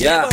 yeah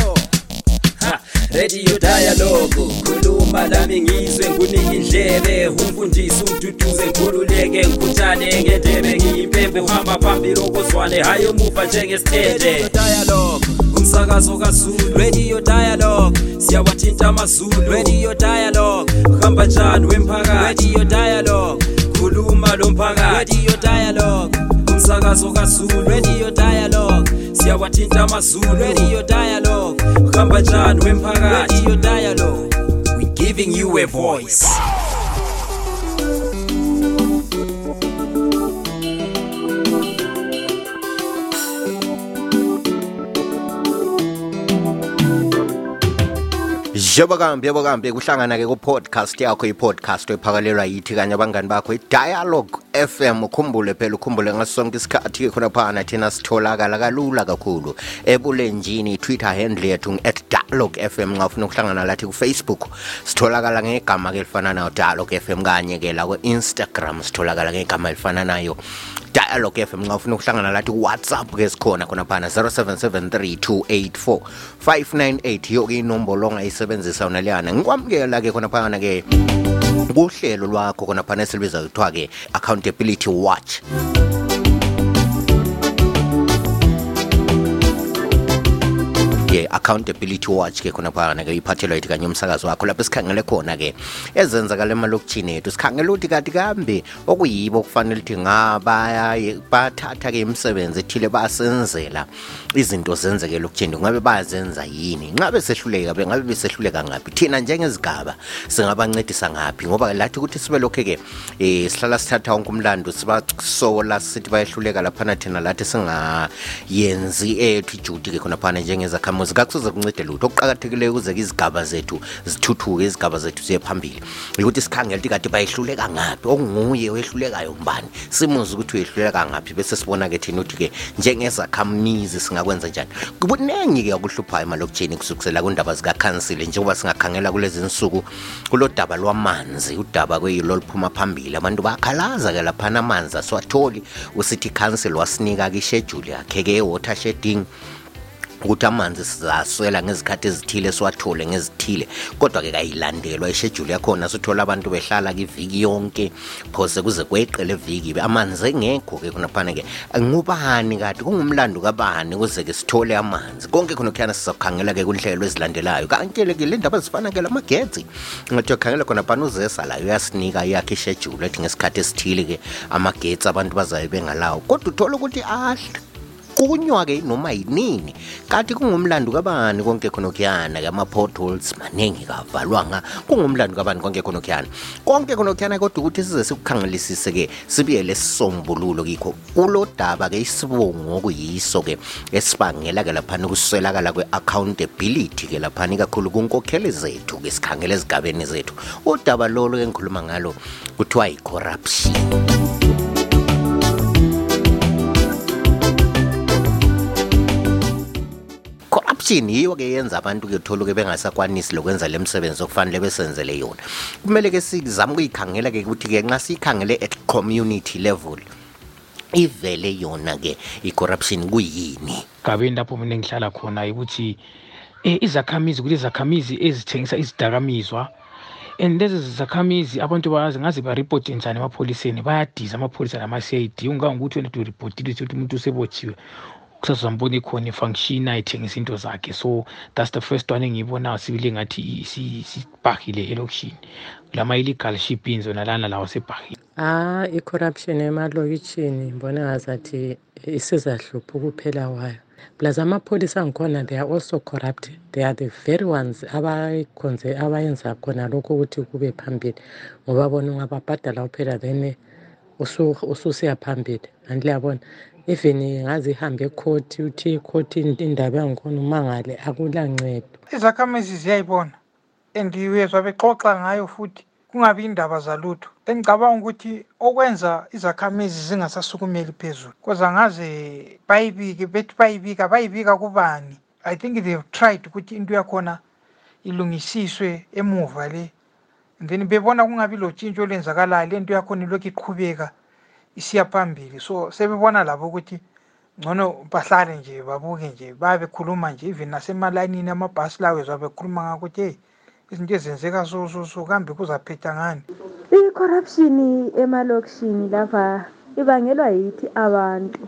Ha, radio dialogue. Khuluma lami ngizwe ngunike indlebe. Umfundisi umduduze ngikhululeke ngikhuthane ngendebe. Ngiyimpembe uhamba phambili okozwane. Hhayi omuva njengesitende dialogue. Umsakazo kazulu. Radio dialogue. Siyawathinta amazulu. Radio dialogue. Uhamba njani wemphakathi? Radio dialogue. Khuluma lo mphakathi. Radio dialogue. Umsakazo kazulu. Radio dialogue siyawathinta amazulu. Radio dialogue? Uhamba njani wemphakathi? Radio dialogue? We giving you a voice. Jebo kambi yebo kambi kuhlangana ke ku podcast yakho i podcast ephakalelwa yithi kanye abangani bakho i Dialogue FM ukhumbule phela ukhumbule ngaso sonke isikhathi khona phana thina sitholakala kalula kakhulu. Ebulenjini Twitter handle yethu at @dialogue FM ngafuna ukuhlangana lathi kufacebook sitholakala ngegama ke elifana nayo Dialogue FM kanye ke la Instagram sitholakala ngegama elifana nayo Dialogue FM ngafuna ukuhlangana lathi WhatsApp ke sikhona khona phana 0773284598 yo ke inombolo ongayisebenzisa unaliyana ngikwamukela ke khona phana ke kuhlelo lwakho khonaphana esilibiza kuthiwa-ke accountability watch. Ye accountability watch ke khona phana ke iphathelwa yithi kanye umsakazo wakho lapho sikhangele khona ke ezenzakala emalokitshini ethu sikhangela ukuthi kati kambe okuyibo kufanele ukuthi ngaba bathatha ke imisebenzi ethile basenzela izinto zenzeke lokutshini ngabe bayazenza yini? Ngabe sehluleka bengabe besehluleka ngaphi? Thina njengezigaba singabancedisa ngaphi? Ngoba lathi ukuthi sibe lokho ke eh sihlala sithatha wonke umlando sibasola sithi bayehluleka lapha thina lathi singayenzi ethu ijuti ke khona phana njengezakhamuzi kakusoze kuncede lutho. Okuqakathekileyo ukuze ke izigaba zethu zithuthuke izigaba zethu ziye phambili. Ukuthi sikhangele ukuthi kade bayehluleka ngaphi okunguye oyehlulekayo mbani simuzi ukuthi uyehluleka ngaphi bese sibona ke thina ukuthi ke njengezakhamuzi singakwenza njani. Kubuningi ke okuhluphayo emalokitshini kusukisela kundaba zikakhansile njengoba singakhangela kulezi nsuku kulo daba lwamanzi udaba kweyilo liphuma phambili. Abantu bayakhalaza ke laphana amanzi asiwatholi. Usithi council wasinika ke ishedule yakhe ke water shedding ukuthi amanzi sizaswela ngezikhathi ezithile siwathole ngezithile. Kodwa ke kayilandelwa ishejuli yakhona sithola abantu behlala kiviki yonke phose kuze kweqele viki. Amanzi engekho ke khonaphana-ke ngubani kade? Kungumlando kabani kuze ke sithole amanzi? Konke khona khuyana sizakukhangela ke kunhlelo ezilandelayo. Kanti ke le ndaba zifana ke lamagetsi ngathi ukhangela khona phana uzesa layo uyasinika yakhe ishejuli ethi ngesikhathi esithile ke amagetsi abantu bazayo bengalawo. Kodwa uthole ukuthi ahle kunywa ke noma yinini. Kanti kungumlando kabani konke khonokuyana ke ama-potholes maningi kavalwanga. Kungumlando kabani konke khonokuyana? Konke khonokuyana kodwa ukuthi size sikukhangelisise ke sibiyele sisombululo kikho. Kulo daba ke isibongo okuyiso ke esibangela ke laphana ukuswelakala kwe-accountability ke laphana ikakhulu kunkokheli zethu ke sikhangela ezigabeni zethu. Udaba lolo ke ngikhuluma ngalo kuthiwa yi-corruption. Corruption yiyo ke yenza abantu ke tholuke bengasakwanisi lokwenza le misebenzi okufanele besenzele yona. Kumele ke sizame ukuyikhangela ke ukuthi ke nxa siyikhangele at community level ivele yona ke i-corruption kuyini? Gabeni lapho mina engihlala khona ukuthi eh izakhamizi kule zakhamizi ezithengisa izidakamizwa and lezi zakhamizi abantu bayazi ngaze baripote njani emapholiseni? Bayadiza amapholisa nama-cid ungangokuthi wena uripotile ukuthi umuntu usebotshiwe. Kusazambona ikhona ifunction ayithengisa into zakhe so that's the first one engiyibonayo sibile ngathi sibhahile elokishini lama-illegal shipping zona lana lawo sebhahile Ah, i-corruption emalokitshini ngibona ngazathi isizahlupha ukuphela kwayo. Plus amapholisa angikhona they are also corrupt. They are the very ones abayikhonze abayenza khona lokho ukuthi kube phambili. Ngoba bona ungababhadala kuphela then usu ususiya phambili. Anti liyabona even ngaze ihambe ecourt uthi icourt indaba yangikhona umangale akulancedo. izakhamizi ziyayibona and uyezwa bexoxa ngayo futhi kungabi indaba zalutho. Bengicabanga ukuthi okwenza izakhamizi zingasasukumeli phezulu koza ngaze bayibike bethi bayibika bayibika kubani? I think they've tried ukuthi into yakhona ilungisiswe emuva le and then bebona kungabi lotshintsho olwenzakalayo lento yakhona ilokhu iqhubeka. Isiya phambili. So sebebona labo ukuthi ngcono bahlale nje babuke nje babe bekhuluma nje. Even nasemalayinini amabhasi lawo ezwa bekhuluma ngakuthi heyi izinto ezenzeka so so so kambe kuzaphetha ngani? I-corruption emalokishini lapha ibangelwa yithi abantu.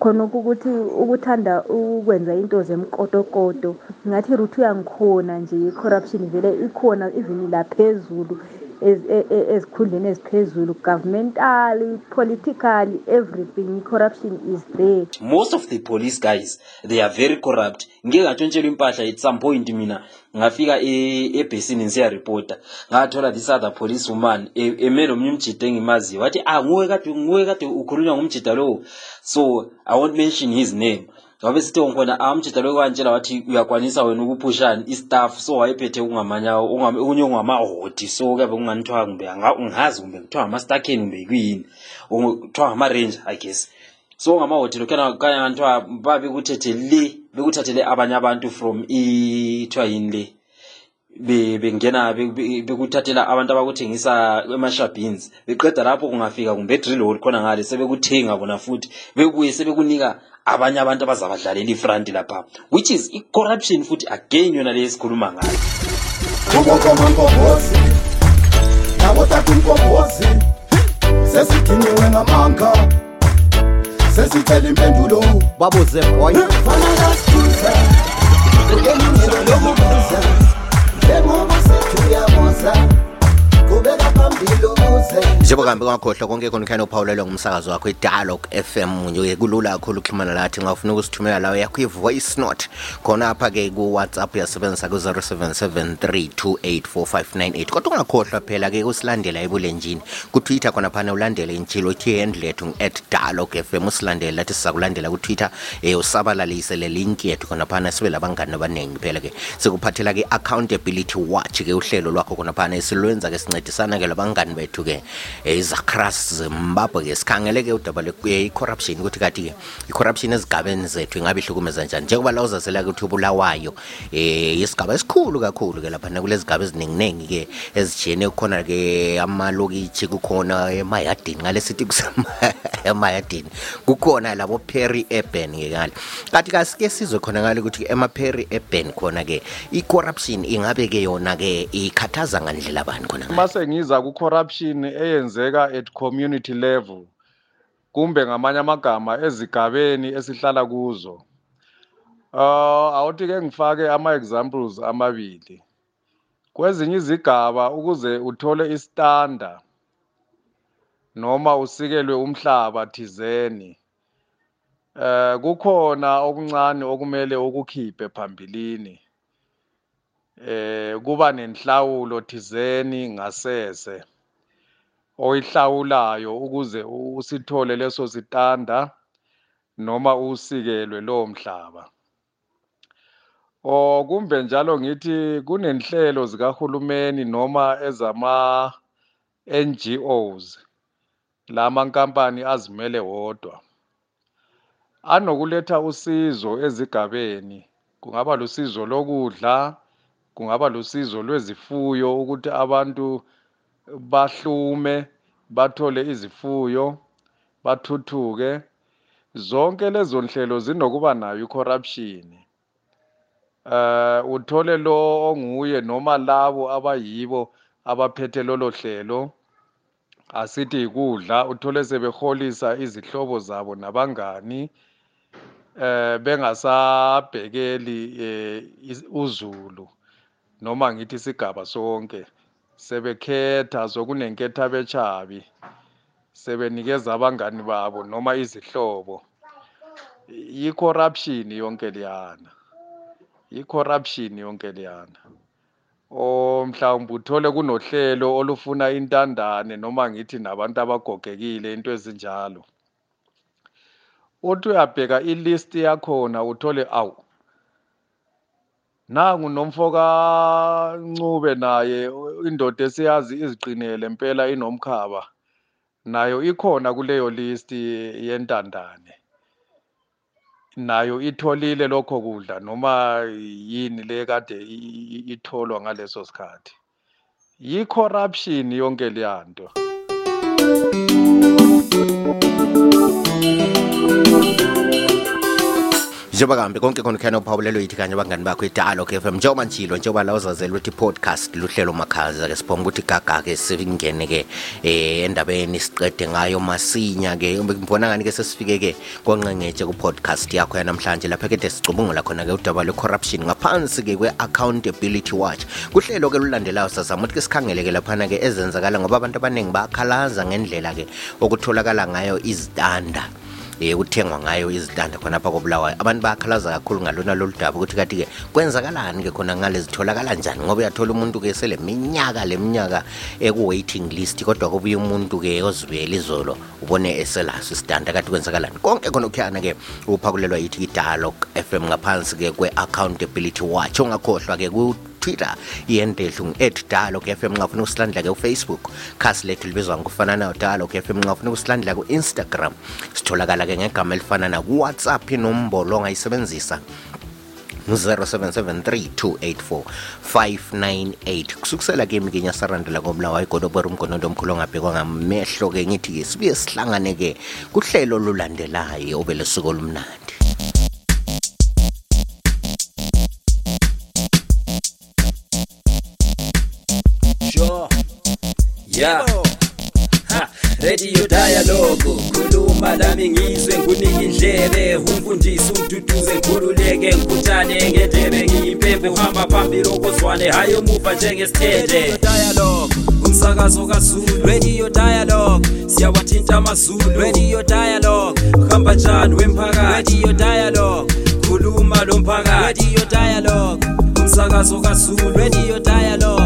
Khonokho ukuthi ukuthanda ukwenza into zemkotokoto ngathi ruthi uyangikhona nje i-corruption vele ikhona even laphezulu ez- ezikhundleni eziphezulu governmentally politically everything i-corruption is there. Most of the police guys they are very corrupt. Ngike ngatshontshelwa impahla at some point mina ngafika e- ebhesini ngisiyareporta ngathola this other police woman e- eme lomnye umjida engimaziyo. Wathi ah nguwe kade nguwe kade ukhulunywa ngumjida lowo. So i won't mention his name wabe sithi ngkhona ah umjida lowo wantshela wathi uyakwanisa wena ukuphushani istaff so wayephethe okungamanya ongam- okunye ongamahodi so kuyabe kunganithiwa kumbe ngihazi kumbe kuthiwa ngama-stakeni kumbe kuyini kuthiwa ngama-ranger i guess. So ngamahoteli kuyana kanye nganthiwa babe kuthethe le bekuthathele abanye abantu from ithiwa yini le bengena be- be- bekuthathela abantu abakuthengisa emashabhins beqeda lapho kungafika kumbe edrill hall khona ngale sebekuthenga bona futhi. Bebuye sebekunika abanye abantu abazabadlalela ifranti lapha which is i-corruption futhi again yona le esikhuluma ngayo. Ubokoma mkombozi nabotata umkombozi sesidiniwe ngamanga sesicela impendulo. Babuze boy fana kasibuza ngelungelo lokubuza They njengoba kuhambe kwakhohlwa konke khona khani uphawulelwa ngumsakazo wakho i-dialog fm nje kulula kakhulu ukuxhumana lathi ngafuna ukusithumela lawo yakho i-voice note. Khonapha-ke ku-whatsapp uyasebenzisa ku-0773284598 kodwa ungakhohlwa phela-ke usilandela ebulenjini. Kutwitter khona phana ulandele intshilo uthi handle yethu ngu-at dialog fm usilandele lathi siza kulandela kutwitter um usabalalise le link yethu khona phana sibe labangani abaningi phela-ke. Sikuphathela-ke accountability watch-ke uhlelo lwakho khona phana esilwenza-ke sincedisana-ke labangani bethu-ke um izakras zimbabwe-ke sikhangele-ke udaba lwe-corruption ukuthi kati-ke i-corruption ezigabeni zethu ingabe ihlukumeza njani? Njengoba la uzazela-ke ukuthi ubulawayo um isigaba esikhulu kakhulu-ke laphana kulezigaba eziningi-ningi-ke ezijiyene kukhona-ke amalokitshi kukhona emayadini ngale sithi kusema- emayadini kukhona labo peri urban-ke ngale. Kanti kasike sizwe khona ngale ukuthi ema-peri urban khona-ke i-corruption ingabe-ke yona-ke ikhathaza ngandlela bani khona ngale? Mase ngiza ku-corruption eyenzeka at community level kumbe ngamanye amagama ezigabeni esihlala kuzo. Uh awuthi-ke ngifake ama-examples amabili. Kwezinye izigaba ukuze uthole istanda noma usikelwe umhlaba thizeni eh kukhona okuncane okumele ukukhiphe phambilini. Eh kuba nenhlawulo thizeni ngasese oyihlawulayo ukuze usithole leso sitanda noma usikelwe lowo mhlaba. O kumbe njalo ngithi kunenhlelo zikahulumeni noma ezama NGOs lama nkampani azimele wodwa. Anokuletha usizo ezigabeni kungaba lusizo lokudla kungaba lusizo lwezifuyo ukuthi abantu bahlume bathole izifuyo bathuthuke. Zonke lezo nhlelo zinokuba nayo i-corruption. Eh uthole lo onguye noma labo abayibo abaphethe lolo hlelo asithi ikudla uthole sebeholisa izihlobo zabo nabangani eh bengasabhekeli eh, uzulu. Noma ngithi isigaba sonke sebekhetha sokunenketha bechabi sebenikeza abangani babo noma izihlobo. I-corruption yonke liyana i-corruption yonke liyana o mhlawumbe uthole kunohlelo olufuna intandane noma ngithi nabantu abagogekile into ezinjalo. Uthi uyabheka ilist yakhona uthole awu nangu nomfoka Ncube naye indoda esiyazi iziqinele impela inomkhaba nayo ikhona kuleyo list yentandane. Nayo itholile lokho kudla noma yini le kade itholwa ngaleso sikhathi. Yi-corruption yonke leyanto njengoba kambe konke khona khona uphawulelo yithi kanye abangani bakho idalo FM njengoba njilo njengoba la uzazela ukuthi podcast luhlelo makhaza ke sibonga ukuthi gaga ke singene ke eh endabeni siqede ngayo masinya ke. Ngibona ngani ke sesifike ke konqengetshe ku podcast yakho yanamhlanje lapha kade sicubungula khona ke udaba le corruption ngaphansi ke kwe accountability watch. Kuhlelo ke lulandelayo sazama ukuthi ke sikhangele ke laphana ke ezenzakala ngoba abantu abaningi bakhalaza ngendlela ke okutholakala ngayo izitanda. Eh kuthengwa ngayo izitanda khonapha kobulawayo. Abantu bayakhalaza kakhulu ngalona lolu daba ukuthi kathi ke kwenzakalani ke khona ngale zitholakala njani? Ngoba uyathola umuntu ke sele minyaka leminyaka eku waiting list kodwa kubuye umuntu ke ozibuyela izolo ubone eselaso isitanda kathi kwenzakalani? Konke khona kukhiyana ke uphakulelwa yithi dialogue FM ngaphansi ke kwe accountability watch ongakhohlwa ke ku Twitter iyendehlungu @dialogue FM ngafuna usilandla ke uFacebook khasi lethu libizwa ngokufana nayo dialogue FM ngafuna usilandla ku Instagram sitholakala ke ngegama elifana na WhatsApp inombolo ongayisebenzisa 0773284598 kusukusela ke imikinya sarandela ngomlawa igodobora umgonondo omkhulu ongabhekwa ngamehlo ke ngithi ke sibuye sihlangane ke kuhlelo lulandelayo obelisuku olumnandi. Yeah Ha, radio dialogue. Khuluma lami ngizwe ngunike indlebe. Umfundisi umduduze ngikhululeke. Ngikhuthane ngendebe. Ngiyimpembe uhamba phambili okozwane. Hayi umuva njengesithende dialogue. Umsakazo kaZulu. Radio dialogue. Siyawathinta amazulu. Radio dialogue. Hamba njani wemphakathi? Radio dialogue. Khuluma lo mphakathi. Radio dialogue. Umsakazo kaZulu. Radio dialogue